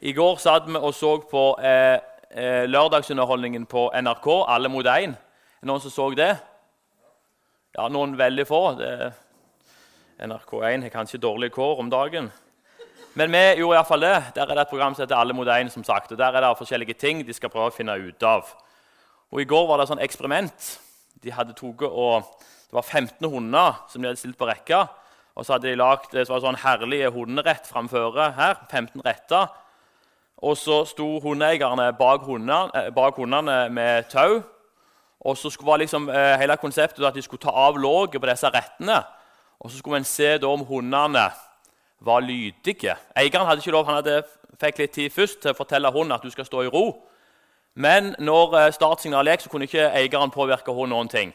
I går satt vi og så på eh, eh, lørdagsunderholdningen på NRK, Alle mot én. Noen som så det? Ja, noen veldig få. Det, NRK1 har kanskje dårlige kår om dagen. Men vi gjorde iallfall det. Der er det et program som heter Alle mot én. Som sagt, der er det forskjellige ting de skal prøve å finne ut av. Og I går var det et sånn eksperiment. De hadde toget og, Det var 15 hunder som de hadde stilt på rekke. Og så hadde de lagt så sånn herlige hunderett framføre her. 15 retter. Og så sto hundeeierne bak hundene, eh, med tau. Og så var liksom, eh, hele konseptet at de skulle ta av låget på disse rettene. Og så skulle en se om hundene var lydige. Eieren hadde ikke lov, han hadde, fikk litt tid først til å fortelle hunden at du skal stå i ro. Men når eh, startsignalet gikk, så kunne ikke eieren påvirke hunden noen ting.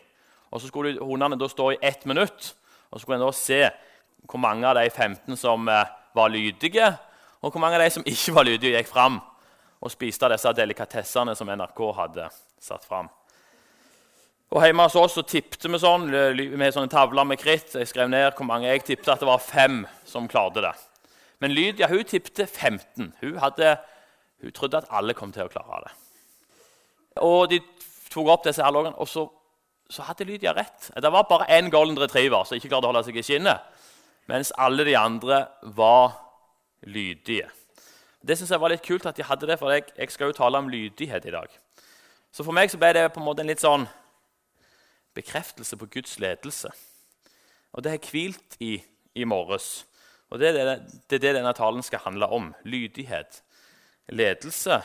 Og Så skulle hundene da stå i ett minutt, og så skulle en da se hvor mange av de 15 som var lydige, og hvor mange av de som ikke var lydige, gikk fram og spiste disse delikatessene som NRK hadde satt fram. Og Hjemme hos oss så tippte vi sånn, med sånne tavler med kritt. Jeg skrev ned hvor mange jeg tippte at det var fem som klarte det. Men Lydia hun tippte 15. Hun, hadde, hun trodde at alle kom til å klare det. Og De tok opp disse her lågene, og så, så, hadde Lydia rett. Det var bare én golden retriever som ikke klarte å holde seg i skinnet. Mens alle de andre var lydige. Det synes jeg var litt kult at de hadde det, for jeg, jeg, skal jo tale om lydighet i dag. Så for meg så ble det på en måte en litt sånn bekreftelse på Guds ledelse. Og det har jeg hvilt i i morges. Og det er det, det er det denne talen skal handle om. Lydighet. Ledelse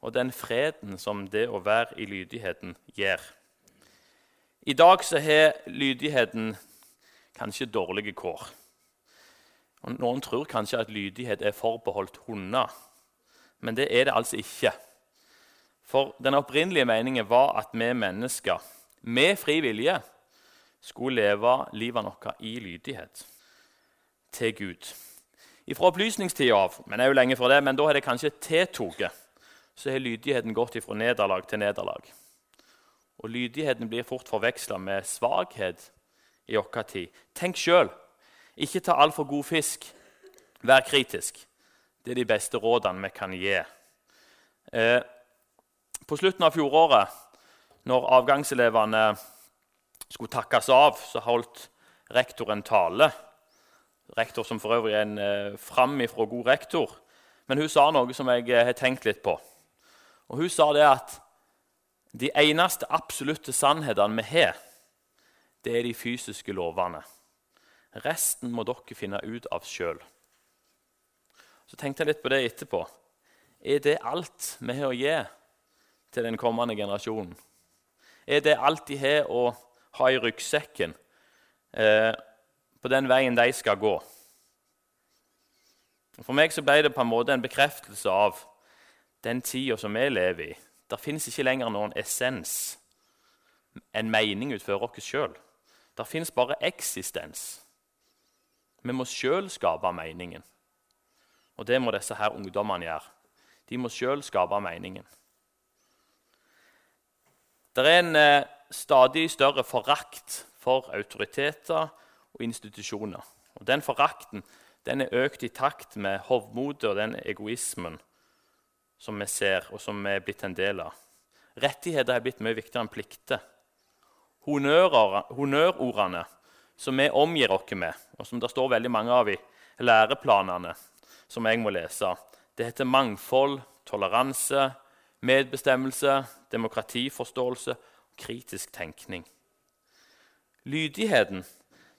og den freden som det å være i lydigheten gir. I dag så har lydigheten kanskje dårlige kår. Og noen tror kanskje at lydighet er forbeholdt hunder, men det er det altså ikke. For den opprinnelige meningen var at vi mennesker med fri vilje skulle leve livet vårt i lydighet til Gud. Fra opplysningstida av, men det er jo lenge før det, men da har det kanskje tiltatt, så har lydigheten gått fra nederlag til nederlag. Og lydigheten blir fort forveksla med svakhet i vår tid. Tenk sjøl ikke ta altfor god fisk. Vær kritisk. Det er de beste rådene vi kan gi. Eh, på slutten av fjoråret, når avgangselevene skulle takkes av, så holdt rektor en tale. Rektor som for øvrig er en eh, framifrå god rektor. Men hun sa noe som jeg eh, har tenkt litt på. Og Hun sa det at de eneste absolutte sannhetene vi har, det er de fysiske lovene. Resten må dere finne ut av sjøl. Så tenkte jeg litt på det etterpå. Er det alt vi har å gi til den kommende generasjonen? Er det alt de har å ha i ryggsekken eh, på den veien de skal gå? For meg så ble det på en måte en bekreftelse av den tida som vi lever i. Det fins ikke lenger noen essens, en mening utenfor oss sjøl. Det fins bare eksistens. Vi må sjøl skape meningen. Og det må disse her ungdommene gjøre. De må sjøl skape meningen. Det er en eh, stadig større forakt for autoriteter og institusjoner. Og Den forakten den er økt i takt med hovmodet og den egoismen som vi ser, og som vi er blitt en del av. Rettigheter er blitt mye viktigere enn plikter. Honnørordene som vi omgir oss med, og som det står veldig mange av i læreplanene, som jeg må lese. Det heter mangfold, toleranse, medbestemmelse, demokratiforståelse og kritisk tenkning. Lydigheten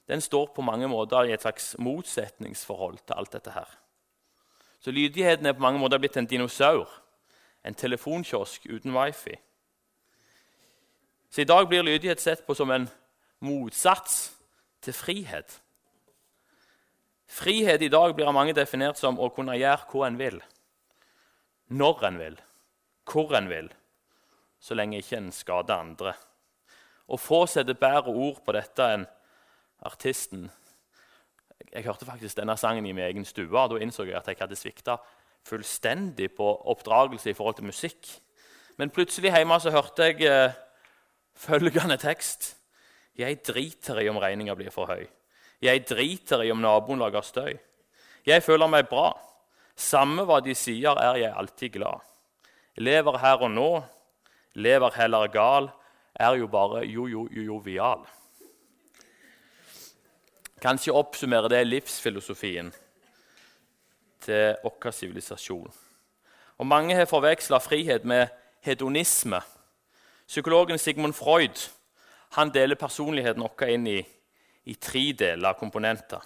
den står på mange måter i et slags motsetningsforhold til alt dette her. Så lydigheten er på mange måter blitt en dinosaur, en telefonkiosk uten wifi. Så I dag blir lydighet sett på som en motsats til frihet. Frihet i dag blir av mange definert som å kunne gjøre hva en vil, når en vil, hvor en vil, så lenge ikke en skader andre. Og få setter bedre ord på dette enn artisten. Jeg hørte faktisk denne sangen i min egen stue. Da innså jeg at jeg hadde svikta fullstendig på oppdragelse i forhold til musikk. Men plutselig hjemme så hørte jeg eh, følgende tekst. Jeg driter i om regninga blir for høy. Jeg driter i om naboen lager støy. Jeg føler meg bra. Samme hva de sier, er jeg alltid glad. Lever her og nå, lever heller gal, er jo bare jo-jo-jovial. Kanskje oppsummerer det livsfilosofien til vår sivilisasjon. Og Mange har forveksla frihet med hedonisme. Psykologen Sigmund Freud han deler personligheten vår inn i, i, tre deler, komponenter.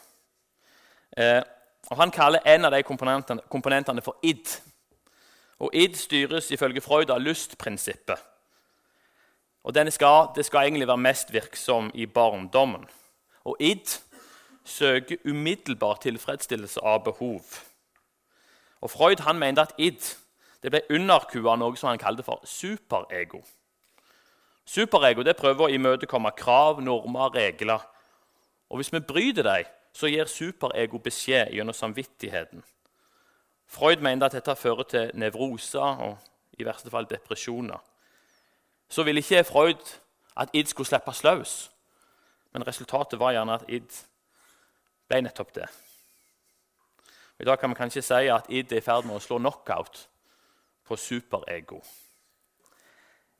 Eh, og Han kaller en av de komponentene, komponentene for id. Og id styres ifølge Freud av lystprinsippet. Og skal, Det skal egentlig være mest virksom i barndommen. Og id søker umiddelbar tilfredsstillelse av behov. Og Freud han mente at id det ble underkua av noe som han kalte for superego. Superego det prøver å imøtekomme krav, normer, regler. Og Hvis vi bryter dem, så gir superego beskjed gjennom samvittigheten. Freud mente at dette fører til nevroser og i verste fall depresjoner. Så ville ikke Freud at id skulle slippes løs, men resultatet var gjerne at id ble nettopp det. I dag kan vi kanskje si at id er i ferd med å slå knockout på superego.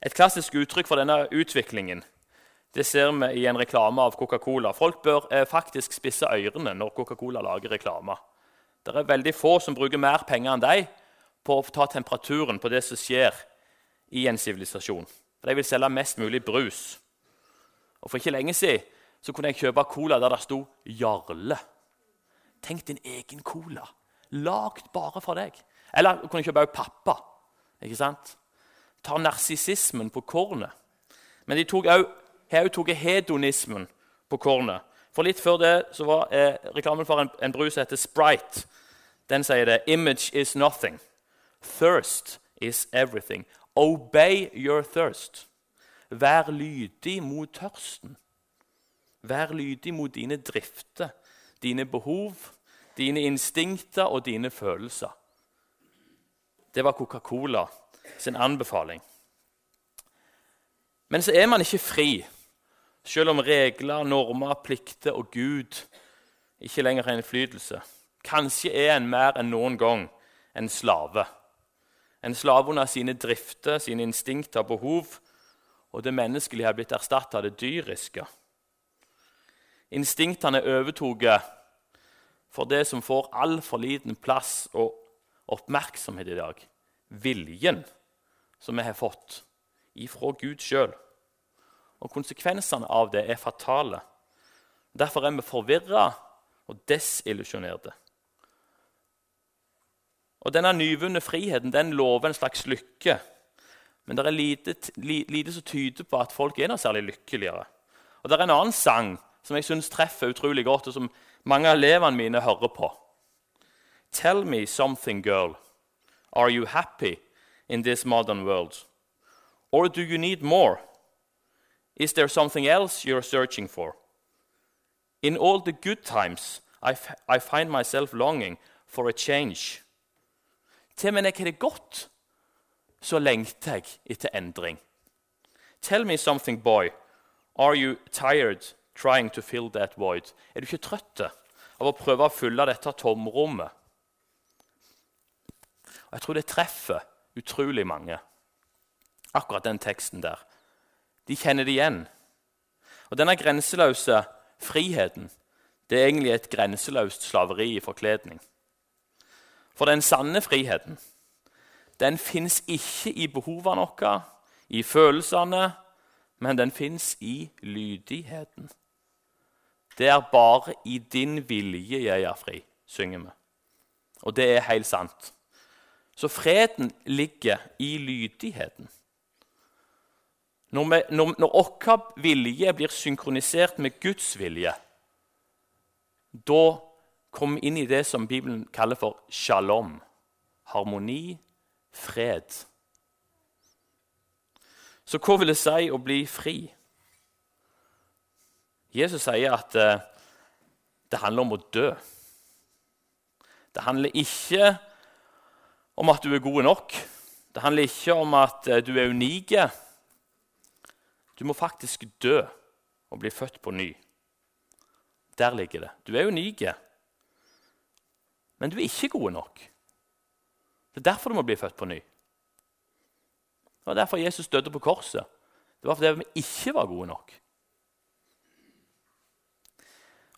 Et klassisk uttrykk for denne utviklingen det ser vi i en reklame av Coca-Cola. Folk bør eh, faktisk spisse ørene når Coca-Cola lager reklame. Det er veldig få som bruker mer penger enn deg på å ta temperaturen på det som skjer i en sivilisasjon. De vil selge mest mulig brus. Og For ikke lenge siden så kunne jeg kjøpe cola der det sto 'Jarle'. Tenk din egen cola, lagd bare for deg. Eller kunne jeg kjøpe også pappa. ikke sant? Tar narsissismen på kornet. Men de tok også, hedonismen på kornet. For Litt før det så var eh, reklamen for en, en brus som heter Sprite. Den sier det 'Image is nothing. Thirst is everything. Obey your thirst.' Vær lydig mot tørsten. Vær lydig mot dine drifter, dine behov, dine instinkter og dine følelser. Det var Coca-Cola sin anbefaling. Men så er man ikke fri, selv om regler, normer, plikter og Gud ikke lenger har innflytelse. Kanskje er en mer enn noen gang en slave. En slave under sine drifter, sine instinkter og behov, og det menneskelige har blitt erstatta av det dyriske. Instinktene overtok for det som får altfor liten plass og oppmerksomhet i dag viljen som vi har fått ifra Gud sjøl. Og konsekvensene av det er fatale. Derfor er vi forvirra og desillusjonerte. Og Denne nyvunne friheten den lover en slags lykke. Men det er lite, lite som tyder på at folk er noe særlig lykkeligere. Og Det er en annen sang som jeg syns treffer utrolig godt, og som mange av elevene mine hører på. Tell me something, girl. Are you happy in this modern world? Or do you need more? Is there something else you're searching for? In all the good times, I, I find myself longing for a change. Til og med når jeg har det godt, så lengter jeg etter endring. Tell me something, boy. Are you tired trying to fill that void? Er du ikke trøtt av å prøve å fylle dette tomrommet? Jeg tror det treffer utrolig mange, akkurat den teksten der. De kjenner det igjen. Og denne grenseløse friheten det er egentlig et grenseløst slaveri i forkledning. For den sanne friheten den fins ikke i behovene våre, i følelsene, men den fins i lydigheten. Det er bare i din vilje jeg er fri, synger vi. Og det er helt sant. Så freden ligger i lydigheten. Når, vår vilje blir synkronisert med Guds vilje, da kommer vi inn i det som Bibelen kaller for shalom. Harmoni, fred. Så hva vil det si å bli fri? Jesus sier at uh, det handler om å dø. Det handler ikke om at du er god nok. Det handler ikke om at eh, du er unik. Du må faktisk dø og bli født på ny. Der ligger det. Du er unik, men du er ikke god nok. Det er derfor du må bli født på ny. Det var derfor Jesus døde på korset. Det var fordi vi ikke var gode nok.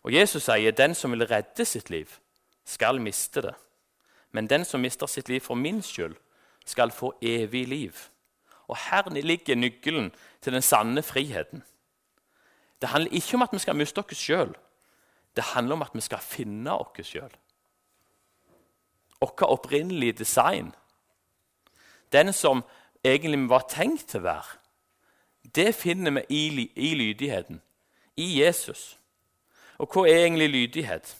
Og Jesus sier den som vil redde sitt liv, skal miste det. Men den som mister sitt liv for min skyld, skal få evig liv. Og her ligger nøkkelen til den sanne friheten. Det handler ikke om at vi skal miste oss sjøl. Det handler om at vi skal finne oss sjøl. Vårt opprinnelige design. Den som egentlig var tenkt til å være. Det finner vi i, i lydigheten, i Jesus. Og hva er egentlig lydighet?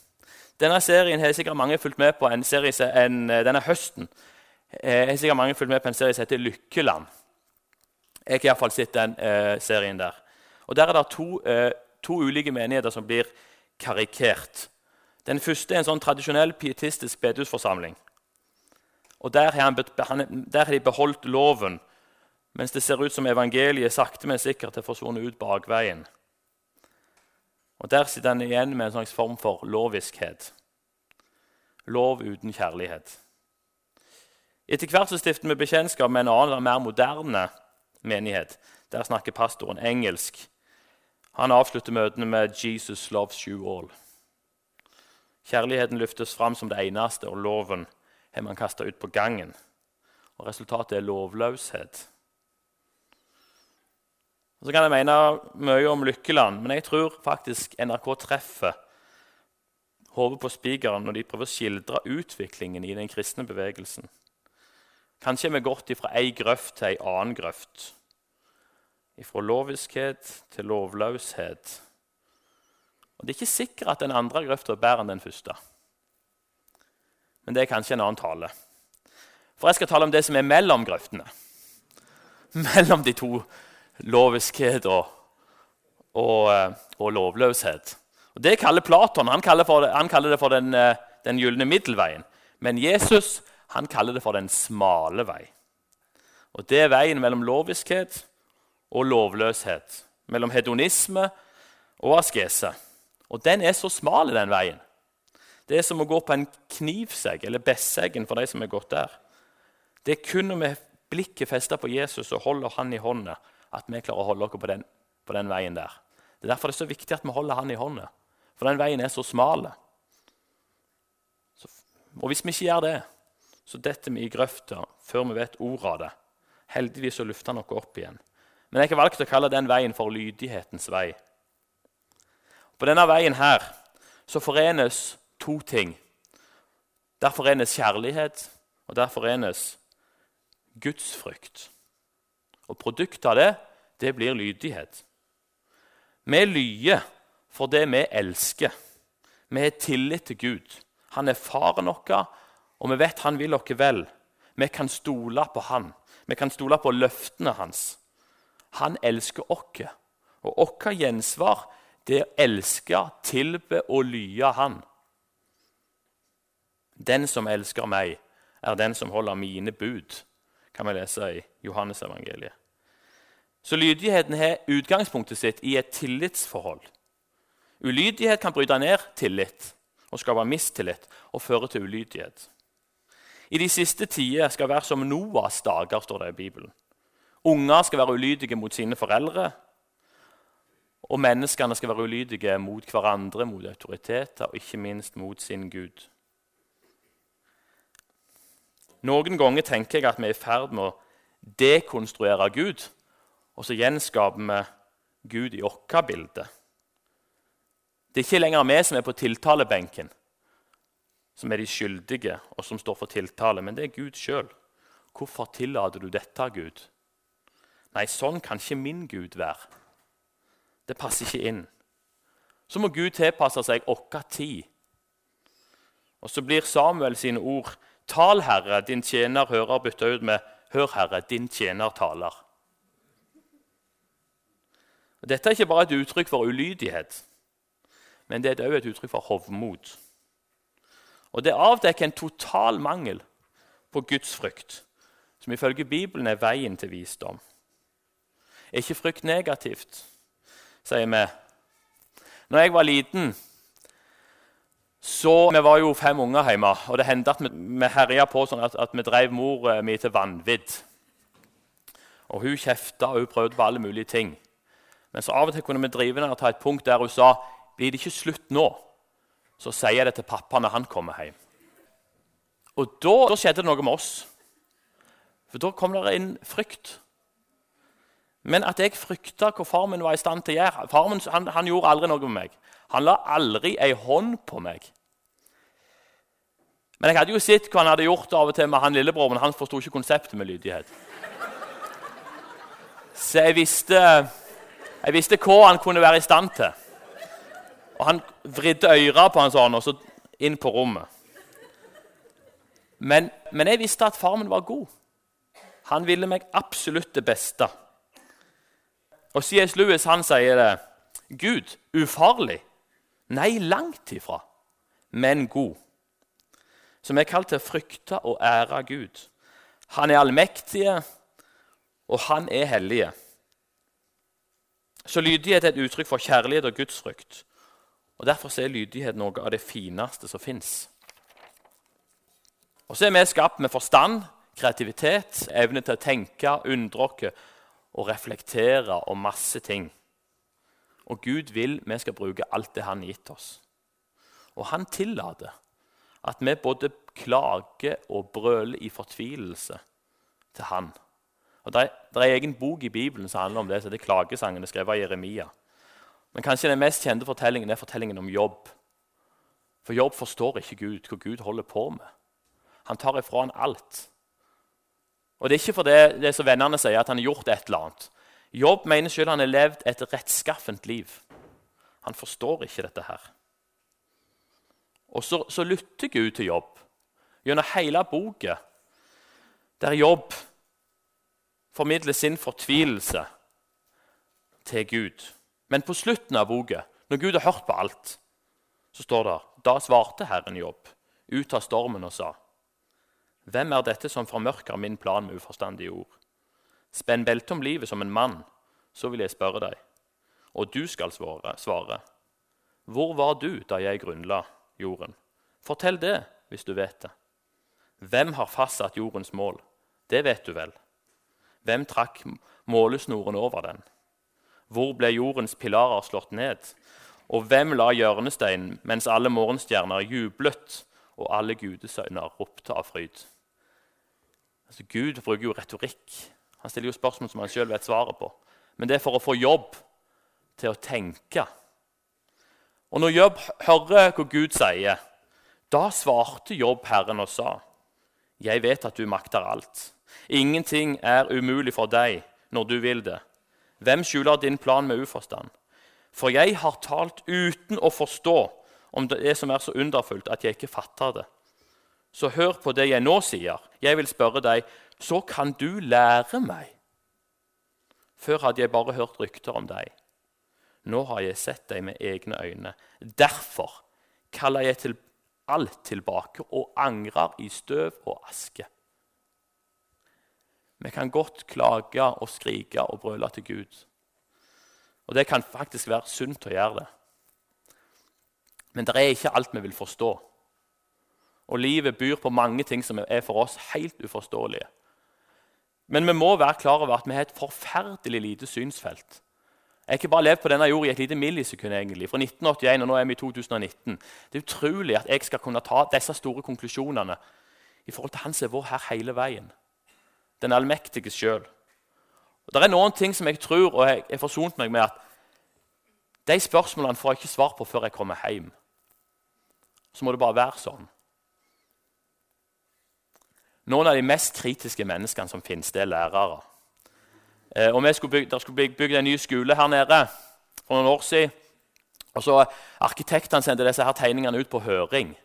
Denne serien har sikkert mange fulgt med på en serie, en, denne høsten. Jeg har sikkert mange fulgt med på en serie som heter Lykkeland. Jeg har iallfall sett den eh, serien der. Og Der er det to, eh, to, ulike menigheter som blir karikert. Den første er en sånn tradisjonell pietistisk bedehusforsamling. Og der har, der har, de beholdt loven, mens det ser ut som evangeliet sakte, men sikkert har forsvunnet ut bakveien. Og Der sitter han igjen med en slags form for loviskhet. Lov uten kjærlighet. Etter hvert så stifter vi bekjentskap med en annen, mer moderne menighet. Der snakker pastoren engelsk. Han avslutter møtene med 'Jesus loves you all'. Kjærligheten løftes fram som det eneste, og loven har man kasta ut på gangen. Og Resultatet er lovløshet. Så kan jeg mene mye om Lykkeland, men jeg tror faktisk NRK treffer hodet på spikeren når de prøver å skildre utviklingen i den kristne bevegelsen. Kanskje vi gått fra ei grøft til ei annen grøft. Fra loviskhet til lovløshet. Og Det er ikke sikkert at den andre grøfta er bedre enn den første. Men det er kanskje en annen tale. For jeg skal tale om det som er mellom grøftene. Mellom de to loviskhet og, og, eh, og lovløshet. Og Det kaller Platon han kaller, det, han kaller det for den, eh, den gylne middelveien. Men Jesus han kaller det for den smale vei. Og Det er veien mellom loviskhet og lovløshet. Mellom hedonisme og askese. Og den er så smal, den veien. Det er som å gå på en knivsegg, eller besseggen for de som er gått der. Det er kun når vi blikket festet på Jesus og holder han i hånda, at vi klarer å holde oss på den, på den veien der. Det er derfor det er så viktig at vi holder han i hånda. For den veien er så smal. Og hvis vi ikke gjør det, så detter vi i grøfta før vi vet ordet av det. Heldigvis så lufter han noe opp igjen. Men jeg har valgt å kalle den veien for lydighetens vei. På denne veien her så forenes to ting. Der forenes kjærlighet, og der forenes gudsfrykt. Og produktet av det, det blir lydighet. Vi lyer for det vi elsker. Vi har tillit til Gud. Han er faren vår, og vi vet han vil oss vel. Vi kan stole på han. Vi kan stole på løftene hans. Han elsker oss, og vårt gjensvar det er å elske, tilbe og lye Han. Den som elsker meg, er den som holder mine bud kan vi lese i Johannesevangeliet. Så lydigheten har utgangspunktet sitt i et tillitsforhold. Ulydighet kan bryte ned tillit og skape mistillit og føre til ulydighet. I de siste tider skal være som Noas dager, står det i Bibelen. Unger skal være ulydige mot sine foreldre, og menneskene skal være ulydige mot hverandre, mot autoriteter og ikke minst mot sin Gud. Noen ganger tenker jeg at vi er i ferd med å dekonstruere Gud, og så gjenskaper vi Gud i vårt bilde. Det er ikke lenger vi som er på tiltalebenken, som er de skyldige, og som står for tiltale, men det er Gud sjøl. Hvorfor tillater du dette, Gud? Nei, sånn kan ikke min Gud være. Det passer ikke inn. Så må Gud tilpasse seg vår tid. Og så blir Samuel sine ord Tal, Herre, din tjener hører bytta ut med Hør, Herre, din tjener taler. Dette er ikke bare et uttrykk for ulydighet, men det er også et uttrykk for hovmod. Og Det avdekker en total mangel på Guds frykt, som ifølge Bibelen er veien til visdom. Er ikke frykt negativt, sier vi. Når jeg var liten, Så Vi var jo fem unger hjemme, og det hendte at vi, vi herja på sånn at, at vi drev mor mi til vanvidd. Og Hun kjefta og hun prøvde på alle mulige ting. Men så av og til kunne vi drive ned og ta et punkt der hun sa blir det ikke slutt nå, så sier jeg det til pappa når han kommer hjem. Og da, da skjedde det noe med oss. For da kom det inn frykt. Men at jeg frykta hva far min var i stand til å gjøre Far min han, han gjorde aldri noe med meg. Han la aldri ei hånd på meg. Men jeg hadde jo sett hva han hadde gjort av og til med han lillebror, men han forsto ikke konseptet med lydighet. Så jeg visste, jeg visste hva han kunne være i stand til. Og Han vridde øra på han sånn, og så inn på rommet. Men, men jeg visste at far min var god. Han ville meg absolutt det beste. Og C.S. Lewis han sier det. Gud ufarlig? Nei, langt ifra, men god. Som er kalt til å frykte og ære Gud. Han er allmektige, og han er hellige. Så lydighet er et uttrykk for kjærlighet og gudsfrykt. Og Derfor er lydighet noe av det fineste som fins. Og så er vi skapt med forstand, kreativitet, evne til å tenke, undre oss og reflektere om masse ting. Og Gud vil vi skal bruke alt det han har gitt oss. Og han tillater at vi både klager og brøler i fortvilelse til han. Og Det er en egen bok i Bibelen som handler om det, så det er klagesangene skrevet av Jeremia. Men kanskje den mest kjente fortellingen er fortellingen om Jobb. For Jobb forstår ikke Gud, hva Gud holder på med. Han tar ifra han alt. Og Det er ikke fordi det det som vennene sier at han har gjort et eller annet. Jobb mener selv han har levd et rettskaffent liv. Han forstår ikke dette her. Og så, så lytter Gud til Jobb gjennom hele boka, der Jobb formidler sin fortvilelse til Gud. Men på slutten av boka, når Gud har hørt på alt, så står det da svarte Herren Jobb ut av stormen og sa:" Hvem er dette som formørker min plan med uforstandige ord? Spenn beltet om livet som en mann, så vil jeg spørre deg. Og du skal svare. Hvor var du da jeg grunnla jorden? Fortell det, hvis du vet det. Hvem har fastsatt jordens mål? Det vet du vel. Hvem trakk målesnoren over den? Hvor ble jordens pilarer slått ned? Og hvem la hjørnesteinen mens alle morgenstjerner jublet og alle gudesøyner ropte av fryd? Altså, Gud bruker jo retorikk. Han stiller jo spørsmål som han sjøl vet svaret på. Men det er for å få jobb til å tenke. Og når Jobb hører hva Gud sier, da svarte Jobb Herren og sa, 'Jeg vet at du makter alt.' 'Ingenting er umulig for deg når du vil det.' Hvem skjuler din plan med uforstand? For jeg har talt uten å forstå om det som er så underfullt at jeg ikke fatter det. Så hør på det jeg nå sier. Jeg vil spørre deg, så kan du lære meg. Før hadde jeg bare hørt rykter om deg. Nå har jeg sett deg med egne øyne. Derfor kaller jeg til alt tilbake og angrer i støv og aske. Vi kan godt klage og skrike og brøle til Gud. Og det kan faktisk være sunt å gjøre det. Men det er ikke alt vi vil forstå. Og livet byr på mange ting som er for oss helt uforståelige. Men vi må være klar over at vi har et forferdelig lite synsfelt. Jeg har ikke bare levd på denne jord i et lite millisekund. egentlig, fra 1981 og nå er vi i 2019. Det er utrolig at jeg skal kunne ta disse store konklusjonene i forhold til Han som er vår her hele veien. Den allmektige sjøl. Det er noen ting som jeg tror og jeg har forsont meg med at de spørsmålene får jeg ikke svar på før jeg kommer hjem. Så må det bare være sånn. Noen av de mest kritiske menneskene som finnes, det er lærere. Eh, og vi skulle bygge, Der skulle bli en ny skole her nede for noen år siden. Og så Arkitektene sendte disse her tegningene ut på høring.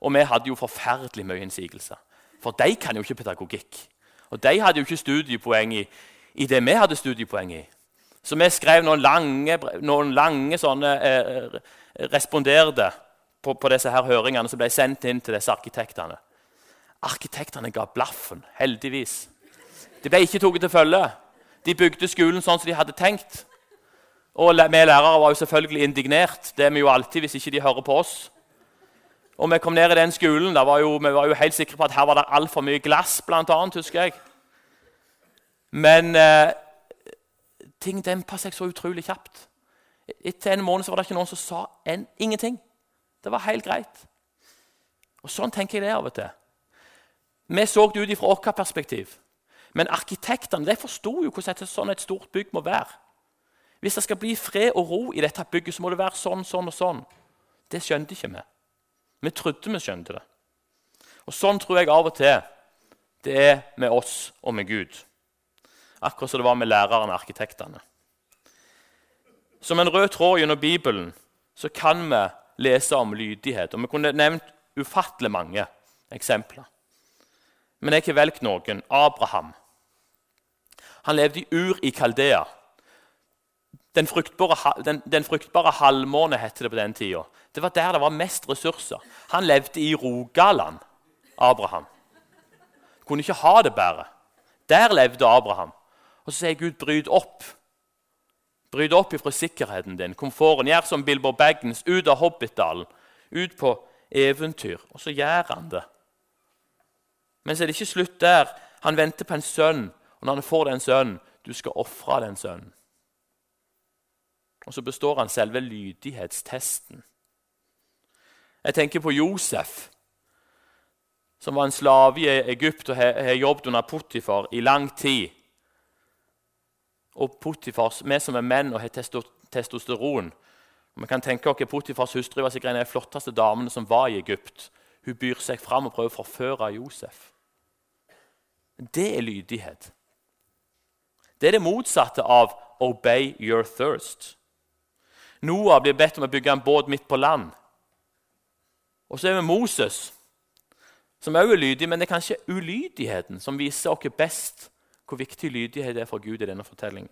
Og vi hadde jo forferdelig mye innsigelser. For de kan jo ikke pedagogikk. Og de hadde jo ikke studiepoeng i, i det vi hadde studiepoeng i. Så vi skrev noen lange, noen lange sånne eh, responderte på, på, disse her høringene som ble sendt inn til disse arkitektene. Arkitektene ga blaffen, heldigvis. Det ble ikke tatt til følge. De bygde skolen sånn som de hadde tenkt. Og vi lærere var jo selvfølgelig indignert. Det er vi jo alltid hvis ikke de hører på oss. Og vi kom ned i den skolen, var jo, vi var jo helt sikre på at her var det altfor mye glass, blant annet, husker jeg. Men eh, ting dempa seg så utrolig kjapt. Etter en måned var det ikke noen som sa en, ingenting. Det var helt greit. Og Sånn tenker jeg det av og til. Vi så det ut fra vårt perspektiv. Men arkitektene de forsto jo hvordan et sånn et stort bygg må være. Hvis det skal bli fred og ro i dette bygget, så må det være sånn, sånn og sånn. Det skjønte ikke vi. Vi trodde vi skjønte det. Og Sånn tror jeg av og til det er med oss og med Gud. Akkurat som det var med læreren og arkitektene. Som en rød tråd gjennom Bibelen så kan vi lese om lydighet. Og Vi kunne nevnt ufattelig mange eksempler. Men jeg har valgt noen. Abraham. Han levde i Ur i Kaldea. Den fruktbare, den, den fruktbare halvmåne het det på den tida. Det var der det var mest ressurser. Han levde i Rogaland, Abraham. Kunne ikke ha det bedre. Der levde Abraham. Og så sier Gud, bryt opp. Bryt opp ifra sikkerheten din, komforten. Gjør som Bilbo Baggins, ut av Hobbitdalen, ut på eventyr. Og så gjør han det. Men så er det ikke slutt der. Han venter på en sønn, og når han får den sønnen, du skal ofre den sønnen. Og så består han selve lydighetstesten. Jeg tenker på Josef, som var en slave i Egypt og har jobbet under Potifar i lang tid. Og Potifar, vi som er menn og har testosteron Vi kan tenke oss Potifars hustru var sikkert en av de flotteste damene som var i Egypt. Hun byr seg fram og prøver å forføre Josef. Det er lydighet. Det er det motsatte av 'obey your thirst'. Noah blir bedt om å bygge en båt midt på land. Og så er vi Moses, som også er lydig, men det er kanskje ulydigheten som viser oss best hvor viktig lydighet er for Gud i denne fortellingen.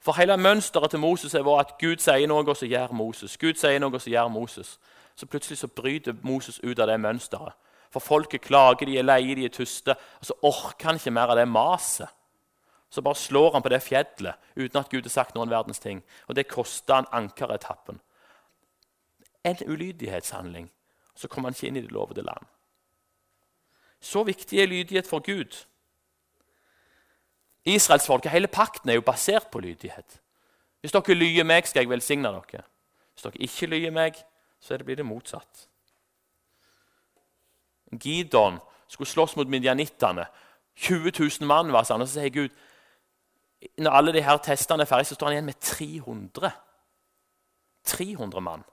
For hele mønsteret til Moses er at Gud sier noe, og så gjør Moses. Gud sier noe, og så gjør Moses. Så plutselig så bryter Moses ut av det mønsteret. For folket klager, de er leie, de er tyste. Og så orker han ikke mer av det maset. Så bare slår han på det fjellet uten at Gud har sagt noen verdens ting. Og det kosta han ankeretappen. En ulydighetshandling. Så kommer han ikke inn i det lovede land. Så viktig er lydighet for Gud. Israelsfolket, hele pakten er jo basert på lydighet. Hvis dere lyer meg, skal jeg velsigne dere. Hvis dere ikke lyer meg, så blir det motsatt. Gidon skulle slåss mot midjanittene. 20 000 mann var sånn. Og så sier Gud når alle de her testene er ferdige, så står han igjen med 300. 300 mann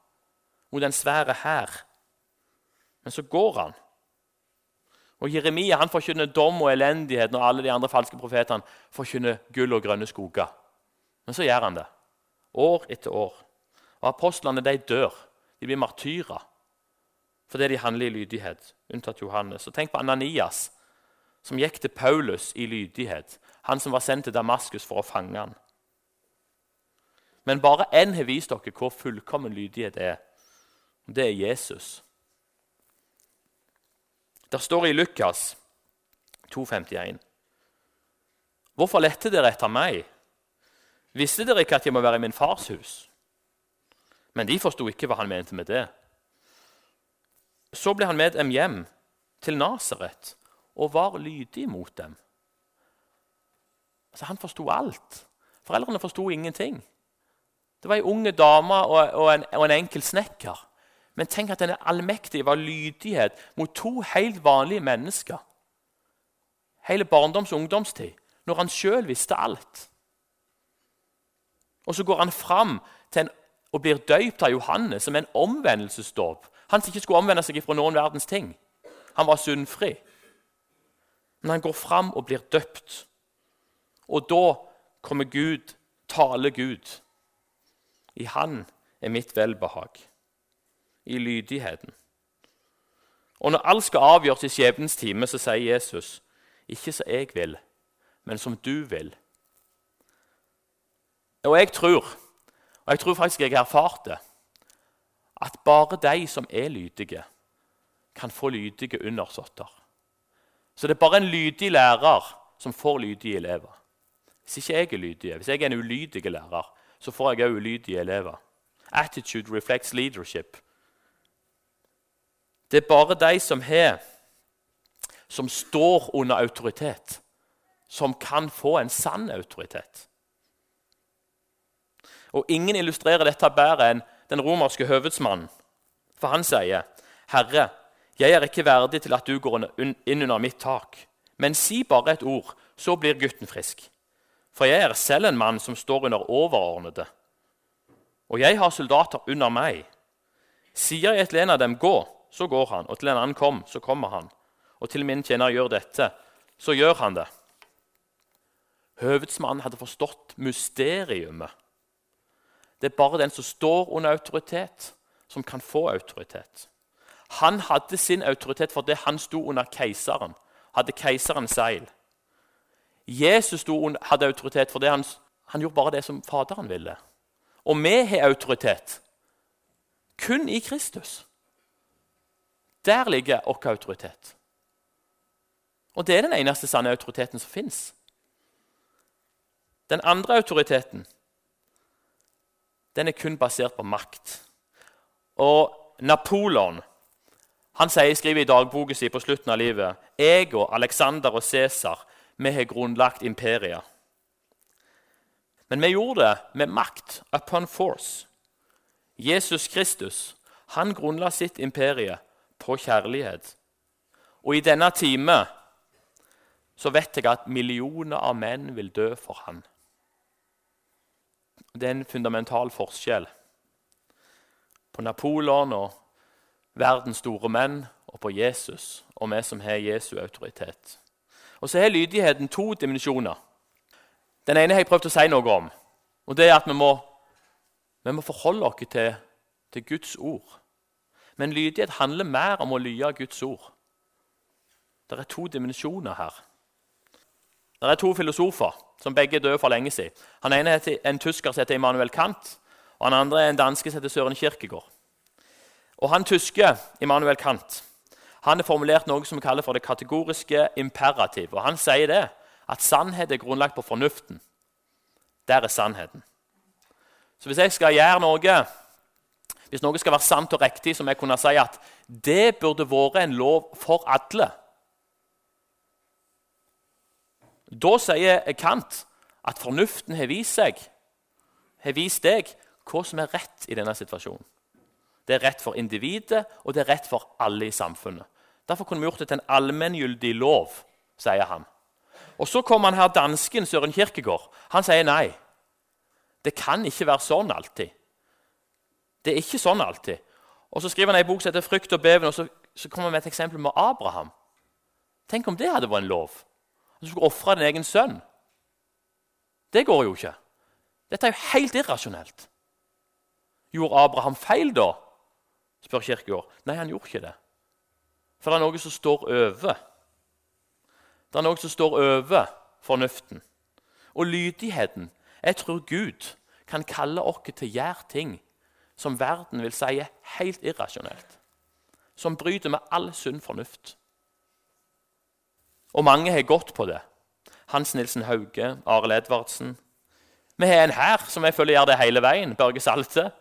mot en svære hær. Men så går han. Og Jeremia han forkynner dom og elendighet når alle de andre falske profetene forkynner gull og grønne skoger. Men så gjør han det. År etter år. Og Apostlene de dør. De blir martyrer fordi de handler i lydighet, unntatt Johannes. Og Tenk på Ananias, som gikk til Paulus i lydighet han som var sendt til Damaskus for å fange han. Men bare én har vist dere hvor fullkommen lydighet er. Det er Jesus. Der står det i Lukas 2,51.: Hvorfor lette dere etter meg? Visste dere ikke at jeg må være i min fars hus? Men de forsto ikke hva han mente med det. Så ble han med dem hjem, til Nasaret, og var lydig mot dem. Altså, han forsto alt. Foreldrene forsto ingenting. Det var ei unge dame og, og, en, og en enkel snekker. Men tenk at denne allmektige var lydighet mot to helt vanlige mennesker. Hele barndoms- og ungdomstid, når han sjøl visste alt. Og så går han fram en, og blir døypt av Johannes som en omvendelsesdåp. Han som ikke skulle omvende seg fra noen verdens ting. Han var syndfri. Men han går fram og blir døpt. Og da kommer Gud, taler Gud. I Han er mitt velbehag. I lydigheten. Og når alt skal avgjøres i skjebnens time, så sier Jesus, ikke som jeg vil, men som du vil. Og jeg tror, og jeg tror faktisk jeg har erfart det, at bare de som er lydige, kan få lydige undersåtter. Så det er bare en lydig lærer som får lydige elever. Hvis ikke jeg er lydig, hvis jeg er en ulydig lærer, så får jeg òg ulydige elever. Attitude reflects leadership. Det er bare de som har som står under autoritet, som kan få en sann autoritet. Og Ingen illustrerer dette bedre enn den romerske høvedsmannen. For han sier, 'Herre, jeg er ikke verdig til at du går inn under mitt tak.' 'Men si bare et ord, så blir gutten frisk.' 'For jeg er selv en mann som står under overordnede.' 'Og jeg har soldater under meg.' 'Sier jeg til en av dem, gå, så går han.' 'Og til en annen, kom, så kommer han.' 'Og til min tjener, gjør dette, så gjør han det.' Høvedsmannen hadde forstått mysteriumet det er bare den som står under autoritet, som kan få autoritet. Han hadde sin autoritet fordi han sto under keiseren, hadde keiseren seil. Jesus under, hadde autoritet fordi han, han gjorde bare det som Faderen ville. Og vi har autoritet kun i Kristus. Der ligger vår autoritet. Og det er den eneste sanne autoriteten som fins. Den andre autoriteten den er kun basert på makt. Og Napoleon han sier, skriver i dagboken sin på slutten av livet jeg og Alexander og Cæsar vi har grunnlagt imperiet. Men vi gjorde det med makt upon force. Jesus Kristus han grunnla sitt imperie på kjærlighet. Og i denne time så vet jeg at millioner av menn vil dø for han. Det er en fundamental forskjell på Napoleon og verdens store menn og på Jesus og vi som har Jesu autoritet. Og Så har lydigheten to dimensjoner. Den ene har jeg prøvd å si noe om. og det er at Vi må, vi må forholde oss til, til Guds ord. Men lydighet handler mer om å lye Guds ord. Det er to dimensjoner her. Det er to filosofer som begge er døde for lenge siden. Han ene er en tysker som heter Immanuel Kant, og han andre er en danske som heter Søren Kierkegaard. Og Han tyske Immanuel Kant han har formulert noe som vi kaller for det kategoriske imperativ. Og Han sier det, at sannhet er grunnlagt på fornuften. Der er sannheten. Så hvis jeg skal gjøre noe, hvis noe skal være sant og riktig, så må jeg kunne si at det burde vært en lov for alle. Da sier Kant at fornuften har vist seg, har vist deg hva som er rett i denne situasjonen. Det er rett for individet, og det er rett for alle i samfunnet. Derfor kunne vi gjort det til en allmenngyldig lov, sier han. Og Så kommer han her dansken Søren Kirkegård. Han sier nei. Det kan ikke være sånn alltid. Det er ikke sånn alltid. Og Så skriver han en bok som heter 'Frykt og beven', og så, så kommer han med et eksempel med Abraham. Tenk om det hadde vært en lov. Du skulle ofre din egen sønn. Det går jo ikke. Dette er jo helt irrasjonelt. Gjorde Abraham feil da? Spør Kirkegård. Nei, han gjorde ikke det. For det er noe som står over. Det er noe som står over fornuften. Og lydigheten. Jeg tror Gud kan kalle oss til å gjøre ting som verden vil si er helt irrasjonelt. Som bryter med all sunn fornuft. Og mange har gått på det. Hans Nilsen Hauge, Arild Edvardsen. Vi har en her som jeg føler gjør det hele veien. Børge Salte.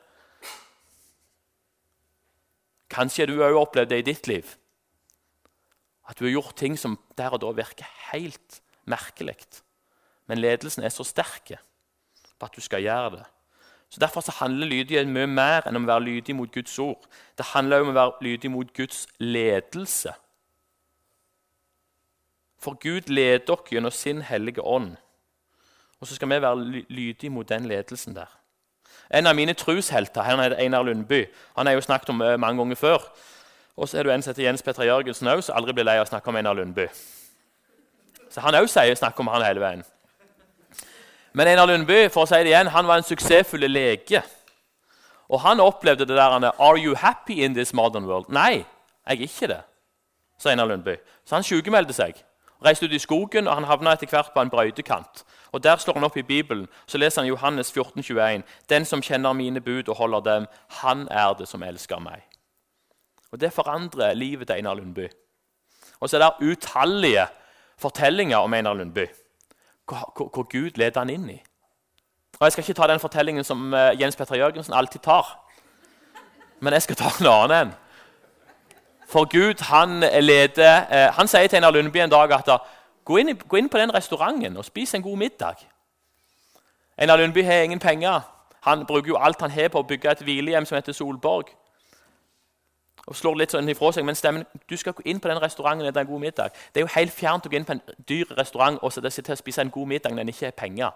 Kanskje du òg opplevd det i ditt liv. At du har gjort ting som der og da virker helt merkelig. Men ledelsen er så sterk på at du skal gjøre det. Så Derfor så handler lydighet mye mer enn om å være lydig mot Guds ord. Det handler om å være lydig mot Guds ledelse. For Gud leder dere gjennom sin hellige ånd. Og så skal vi være lydige mot den ledelsen der. En av mine trushelter han heter Einar Lundby. Han har jo snakket om eh, mange ganger før. Og så er du en som heter Jens Petter Jørgensen òg, som aldri blir lei av å snakke om Einar Lundby. Så han òg snakker om han hele veien. Men Einar Lundby for å si det igjen, han var en suksessfull lege. Og han opplevde det der Are you happy in this modern world? Nei, jeg er ikke det, sa Einar Lundby. Så han sykemeldte seg reiste ut i skogen, og han havna etter hvert på en brøytekant. Og Der slår han opp i Bibelen, så leser han Johannes 14, 21. Den som kjenner mine bud og holder dem, han er det som elsker meg. Og Det forandrer livet til Einar Lundby. Og så er det utallige fortellinger om Einar Lundby. Hvor, Gud leder han inn i. Og Jeg skal ikke ta den fortellingen som eh, Jens Petter Jørgensen alltid tar. Men jeg skal ta en annen en. For Gud han leder eh, Han sier til Einar Lundby en dag at gå inn, gå inn på den restauranten og spis en god middag. Einar Lundby har ingen penger. Han bruker jo alt han har på å bygge et hvilehjem som heter Solborg. Og slår litt sånn ifra seg, Men stemmen, du skal gå inn på den restauranten og en god middag. Det er jo helt fjernt å gå inn på en dyr restaurant og sitte og spise en god middag når en ikke har penger.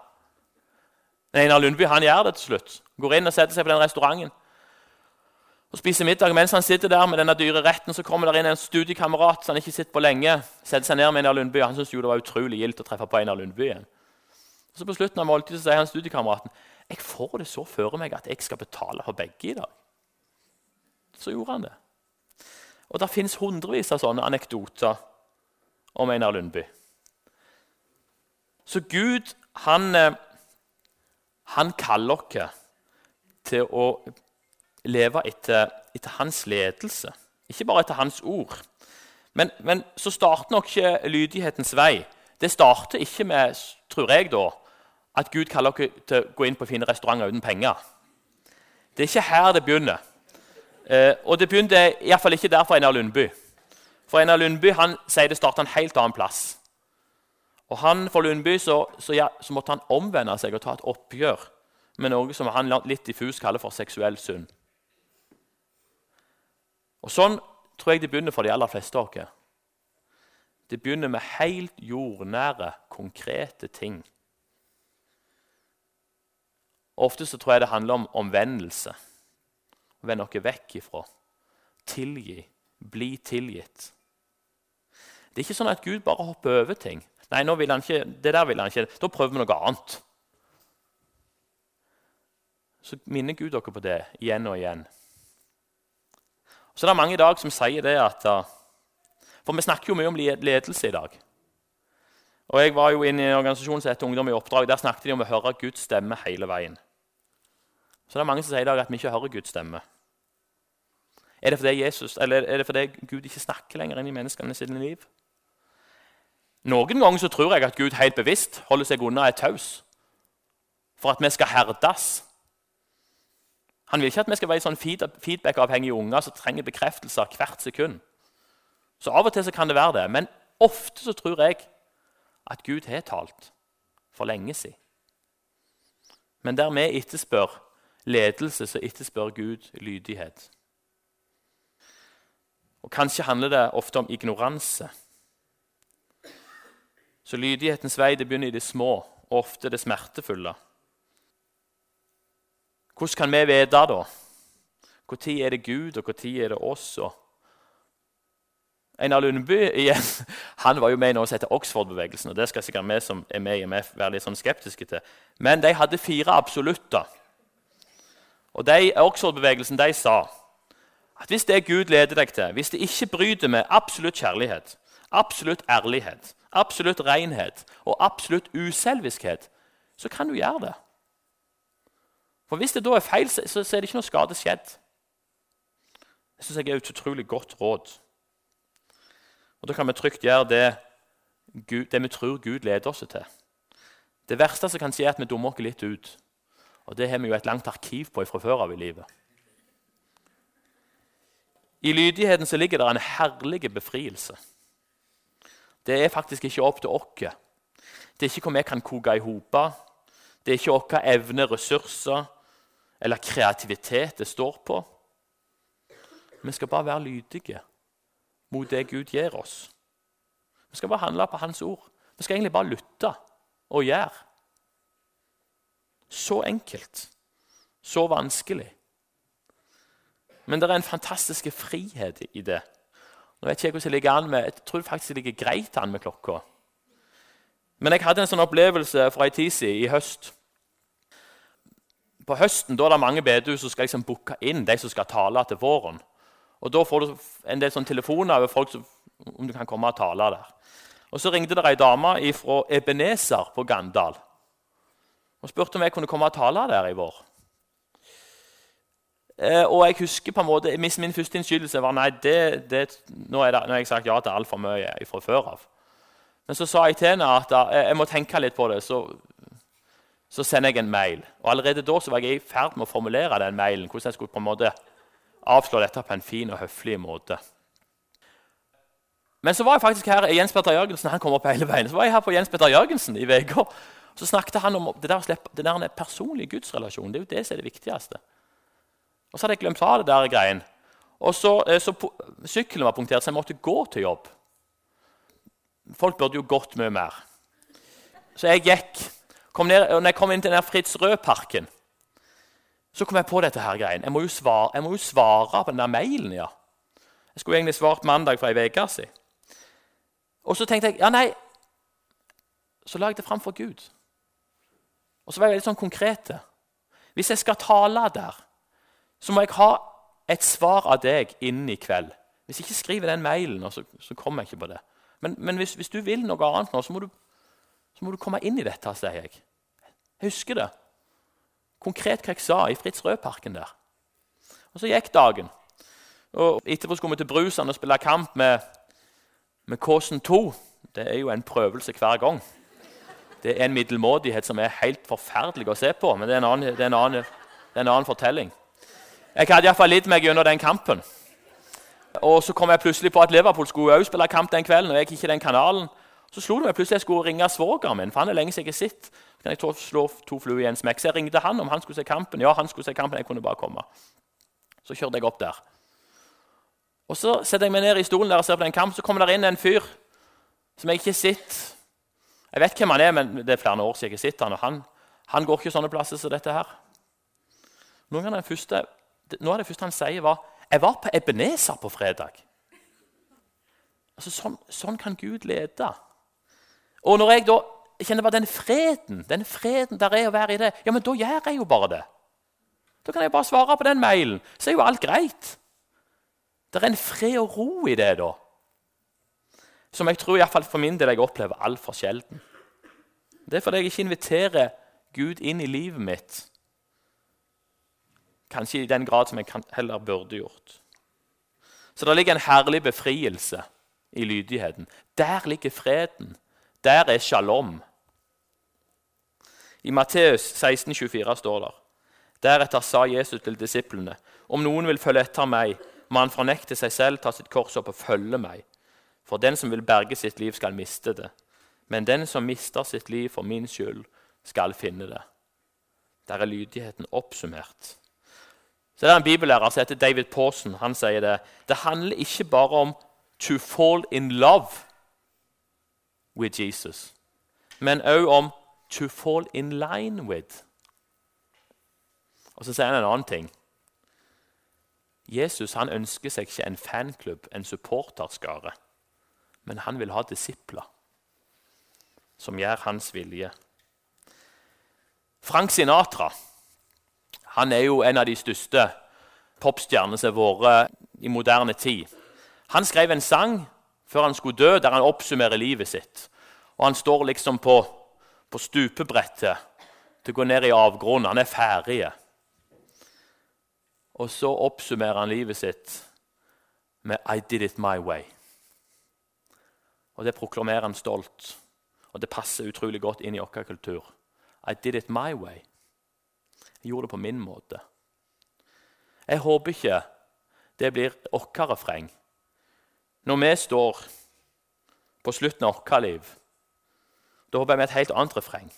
Einar Lundby han gjør det til slutt. Går inn og setter seg på den restauranten og spiser middag. Mens han sitter der med denne dyre retten, så kommer der inn en studiekamerat som han ikke sitter på lenge. setter seg ned med Einar Lundby, Han syns det var utrolig gildt å treffe på Einar Lundby igjen. Så På slutten av måltidet sier han studiekameraten jeg får det så føre meg at jeg skal betale for begge i dag. Så gjorde han det. Og Det fins hundrevis av sånne anekdoter om Einar Lundby. Så Gud han, eh, han kaller oss til å leve etter, etter, hans ledelse, ikke bare etter hans ord. Men, men så starter nok ikke lydighetens vei. Det starter ikke med tror jeg da, at Gud kaller dere til å gå inn på fine restauranter uten penger. Det er ikke her det begynner. Eh, og det begynte iallfall ikke der for Einar Lundby. For Einar Lundby han sier det starta en helt annen plass. Og han, For Lundby så, så, ja, så, måtte han omvende seg og ta et oppgjør med noe som han litt diffus kaller for seksuell synd. Og Sånn tror jeg det begynner for de aller fleste av oss. Det begynner med helt jordnære, konkrete ting. Ofte så tror jeg det handler om omvendelse. Å vende vekk ifra. Tilgi. Bli tilgitt. Det er ikke sånn at Gud bare hopper over ting. Nei, nå vil han ikke, det der vil han ikke. Da prøver vi noe annet. Så minner Gud dere på det igjen og igjen. Så det er mange i dag som sier det at For vi snakker jo mye om ledelse i dag. Og Jeg var jo inne i en organisasjon som heter Ungdom i oppdrag. Der snakket de om å høre Guds stemme hele veien. Så det er mange som sier i dag at vi ikke hører Guds stemme. Er det fordi, Jesus, er det fordi Gud ikke snakker lenger inn i menneskene sine liv? Noen ganger så tror jeg at Gud helt bevisst holder seg unna et taus for at vi skal herdes. Han vil ikke at vi skal være sånn feedback-avhengige unger som trenger bekreftelser hvert sekund. Så Av og til kan det være det, men ofte så tror jeg at Gud har talt for lenge siden. Men der vi etterspør ledelse, så etterspør Gud lydighet. Og Kanskje handler det ofte om ignoranse. Så lydighetens vei det begynner i det små, og ofte det smertefulle. Hvordan kan vi vite da? Når er det Gud, og når er det oss? Einar Lundby igjen, han var jo med i noe som heter Oxford-bevegelsen. og Det skal sikkert vi som er med i MF være litt sånn skeptiske til. Men de hadde fire absolutter. Og de, Oxford-bevegelsen de sa at hvis det Gud leder deg til, hvis det ikke bryter med absolutt kjærlighet, absolutt ærlighet, absolutt renhet og absolutt uselviskhet, så kan du gjøre det. For Hvis det da er feil, så, er det ikke noe skade skjedd. Det syns jeg er et utrolig godt råd. Og Da kan vi trygt gjøre det, Gud, det vi tror Gud leder oss til. Det verste som kan skje, er at vi dummer oss litt ut. Og Det har vi jo et langt arkiv på fra før av i livet. I lydigheten så ligger det en herlig befrielse. Det er faktisk ikke opp til oss. Det er ikke hvor vi kan koke i hop. Det er ikke våre evner, ressurser eller kreativitet det står på. Vi skal bare være lydige mot det Gud gir oss. Vi skal bare handle på Hans ord. Vi skal egentlig bare lytte og gjøre. Så enkelt. Så vanskelig. Men det er en fantastisk frihet i det. Nå vet ikke jeg hvordan det ligger an med, Jeg tror faktisk det ligger greit an med klokka. Men jeg hadde en sånn opplevelse for ei tid siden, i høst på høsten da er det mange bedehus som skal liksom booke inn de som skal tale til våren. Og Da får du en del sånn telefoner over folk som, om du kan komme og tale der. Og Så ringte det ei dame fra Ebenezer på Gandal og spurte om jeg kunne komme og tale der i vår. Eh, og jeg husker på en måte, Min første innskytelse var nei, det, det, nå, det, nå har jeg sagt ja til altfor mye fra før av. Men så sa jeg til henne at jeg, jeg må tenke litt på det. Så så sender jeg en mail. Og Allerede da var jeg i ferd med å formulere den mailen. hvordan jeg skulle på en måte avslå dette på en fin og høflig måte. Men så var jeg faktisk her Jens Petter Jørgensen han kom opp hele veien, så var jeg her på Jens Petter Jørgensen i uka. Så snakket han om det der det der personlige gudsrelasjonen. Det er jo det som er det viktigste. Og så hadde jeg glemt av det der greien. Og så, eh, så Sykkelen var punktert, så jeg måtte gå til jobb. Folk burde jo gått mye mer. Så jeg gikk. Kom ned, når jeg kom inn til den Fritz Rød-parken, så kom jeg på dette her greien. Jeg må jo svare, jeg må jo svare på den der mailen. ja. Jeg skulle egentlig svart mandag for ei uke siden. Og så tenkte jeg ja, nei, så la jeg det fram for Gud. Og så var jeg litt sånn konkret. Hvis jeg skal tale der, så må jeg ha et svar av deg innen i kveld. Hvis jeg ikke skriver den mailen, så, så kommer jeg ikke på det. Men, men hvis, hvis, du vil noe annet nå, så må, du, så må du komme inn i dette, sier jeg. Jeg husker det. Konkret hva jeg sa i Fritz Rød-parken der. Og så gikk dagen. Og Etterpå skulle vi til Brusand og spille kamp med, med Kåsen 2. Det er jo en prøvelse hver gang. Det er en middelmådighet som er helt forferdelig å se på, men det er en annen, det er en annen, det er en annen fortelling. Jeg hadde iallfall lidd meg gjennom den kampen. Og Så kom jeg plutselig på at Liverpool skulle også spille kamp den kvelden. og jeg gikk ikke den kanalen. Så slo det meg plutselig jeg skulle ringe svogeren min. for han er lenge siden jeg har. Så kan jeg slå to fluer i en smekk. Så jeg ringte han om han skulle se kampen. Ja, han skulle se kampen, jeg kunne bare komme. Så kjørte jeg opp der. Og Så setter jeg meg ned i stolen der og ser på den kampen. Så kommer der inn en fyr som jeg ikke har sett. Jeg vet hvem han er, men det er flere år siden jeg har sett han, og han, han går ikke sånne plasser som dette her. Noen av, første, noe av det første han sier, var 'Jeg var på Ebenezer på fredag'. Altså, sånn, sånn kan Gud lede. Og når jeg da kjenner bare den freden den freden der er å være i det, ja, men da gjør jeg jo bare det. Da kan jeg bare svare på den mailen, så er jo alt greit. Det er en fred og ro i det, da. Som jeg tror i fall for min del jeg opplever altfor sjelden. Det er fordi jeg ikke inviterer Gud inn i livet mitt. Kanskje i den grad som jeg heller burde gjort. Så det ligger en herlig befrielse i lydigheten. Der ligger freden. Der er shalom. I Matteus 16, 24 står det Deretter sa Jesus til disiplene.: Om noen vil følge etter meg, må han fornekte seg selv, ta sitt kors opp og følge meg. For den som vil berge sitt liv, skal miste det. Men den som mister sitt liv for min skyld, skal finne det. Der er lydigheten oppsummert. Så det er En bibellærer som heter David Pawson. Han sier det. Det handler ikke bare om 'to fall in love' with Jesus, men òg om 'to fall in line with'. Og Så sier han en annen ting. Jesus han ønsker seg ikke en fanklubb, en supporterskare, men han vil ha disipler som gjør hans vilje. Frank Sinatra han er jo en av de største popstjernene som har vært i moderne tid. Han skrev en sang før han skulle dø, der han oppsummerer livet sitt. Og Han står liksom på, på stupebrettet til å gå ned i avgrunnen. Han er ferdig. Og så oppsummerer han livet sitt med 'I did it my way'. Og Det proklamerer han stolt, og det passer utrolig godt inn i vår kultur. I did it my way. Jeg gjorde det på min måte. Jeg håper ikke det blir vårt refreng når vi står på slutten av vårt liv. Da håper jeg med et helt annet refreng.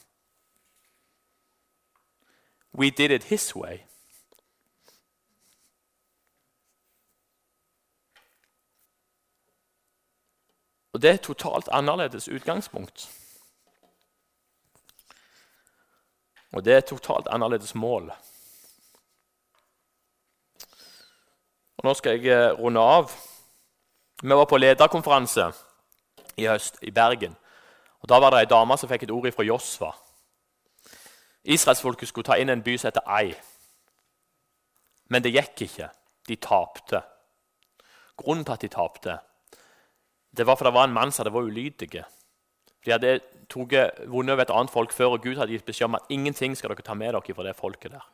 We did it his way. Og det er et totalt annerledes utgangspunkt. Og det er et totalt annerledes mål. Og Nå skal jeg eh, runde av. Vi var på lederkonferanse i høst i Bergen. Og Da var det ei dame som fikk et ord fra Josva. Israelsfolket skulle ta inn en by som heter Ai. Men det gikk ikke. De tapte. Grunnen til at de tapte, det var fordi det var en mann som hadde vært ulydige. De hadde vunnet over et annet folk før, og Gud hadde gitt beskjed om at ingenting skal dere ta med dere fra det folket der.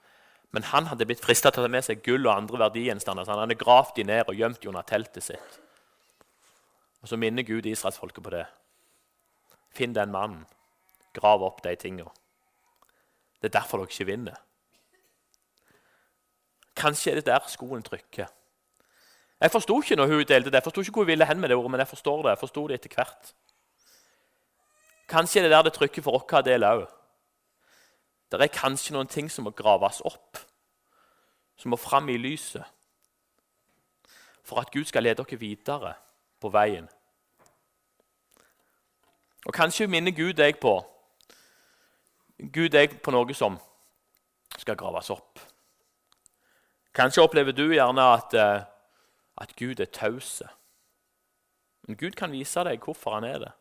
Men han hadde blitt frista til å ta med seg gull og andre verdigjenstander. Han hadde gravd de ned og gjemt de under teltet sitt. Og Så minner Gud israelsfolket på det. Finn den mannen. Grav opp de tinga. Det er derfor dere ikke vinner. Kanskje er det der skoen trykker. Jeg forsto ikke når hun delte det. Jeg forsto ikke hvor hun ville hen med det ordet, men jeg forstår det. Jeg forsto det etter hvert. Kanskje er det der det trykker for vår del òg. Det er kanskje noen ting som må graves opp, som må fram i lyset, for at Gud skal lede dere videre på veien. Og Kanskje minner Gud deg på Gud deg på noe som skal graves opp. Kanskje opplever du gjerne at, eh, at Gud er taus. Men Gud kan vise deg hvorfor han er det.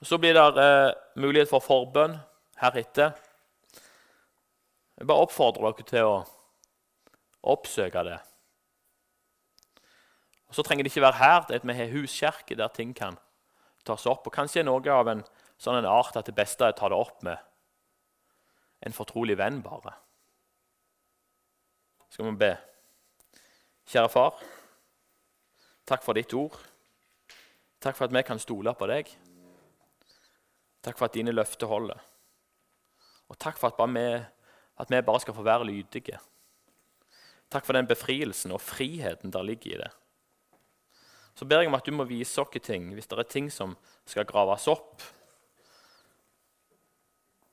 Og Så blir det eh, mulighet for forbønn heretter. Jeg bare oppfordrer dere til å oppsøke det. Og Så trenger det ikke være her, det er at vi har huskirke der ting kan tas opp. Og Kanskje er noe av en sånn en art at det beste er å ta det opp med en fortrolig venn, bare. Skal vi be. Kjære far, takk for ditt ord. Takk for at vi kan stole på deg. Takk for at dine løfter holder. Og takk for at, vi, at vi bare skal få være lydige. Takk for den befrielsen og friheten der ligger i det. Så ber jeg om at du må vise oss ting hvis det er ting som skal graves opp,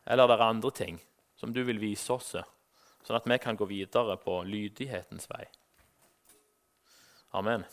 eller det er andre ting som du vil vise oss, sånn at vi kan gå videre på lydighetens vei. Amen.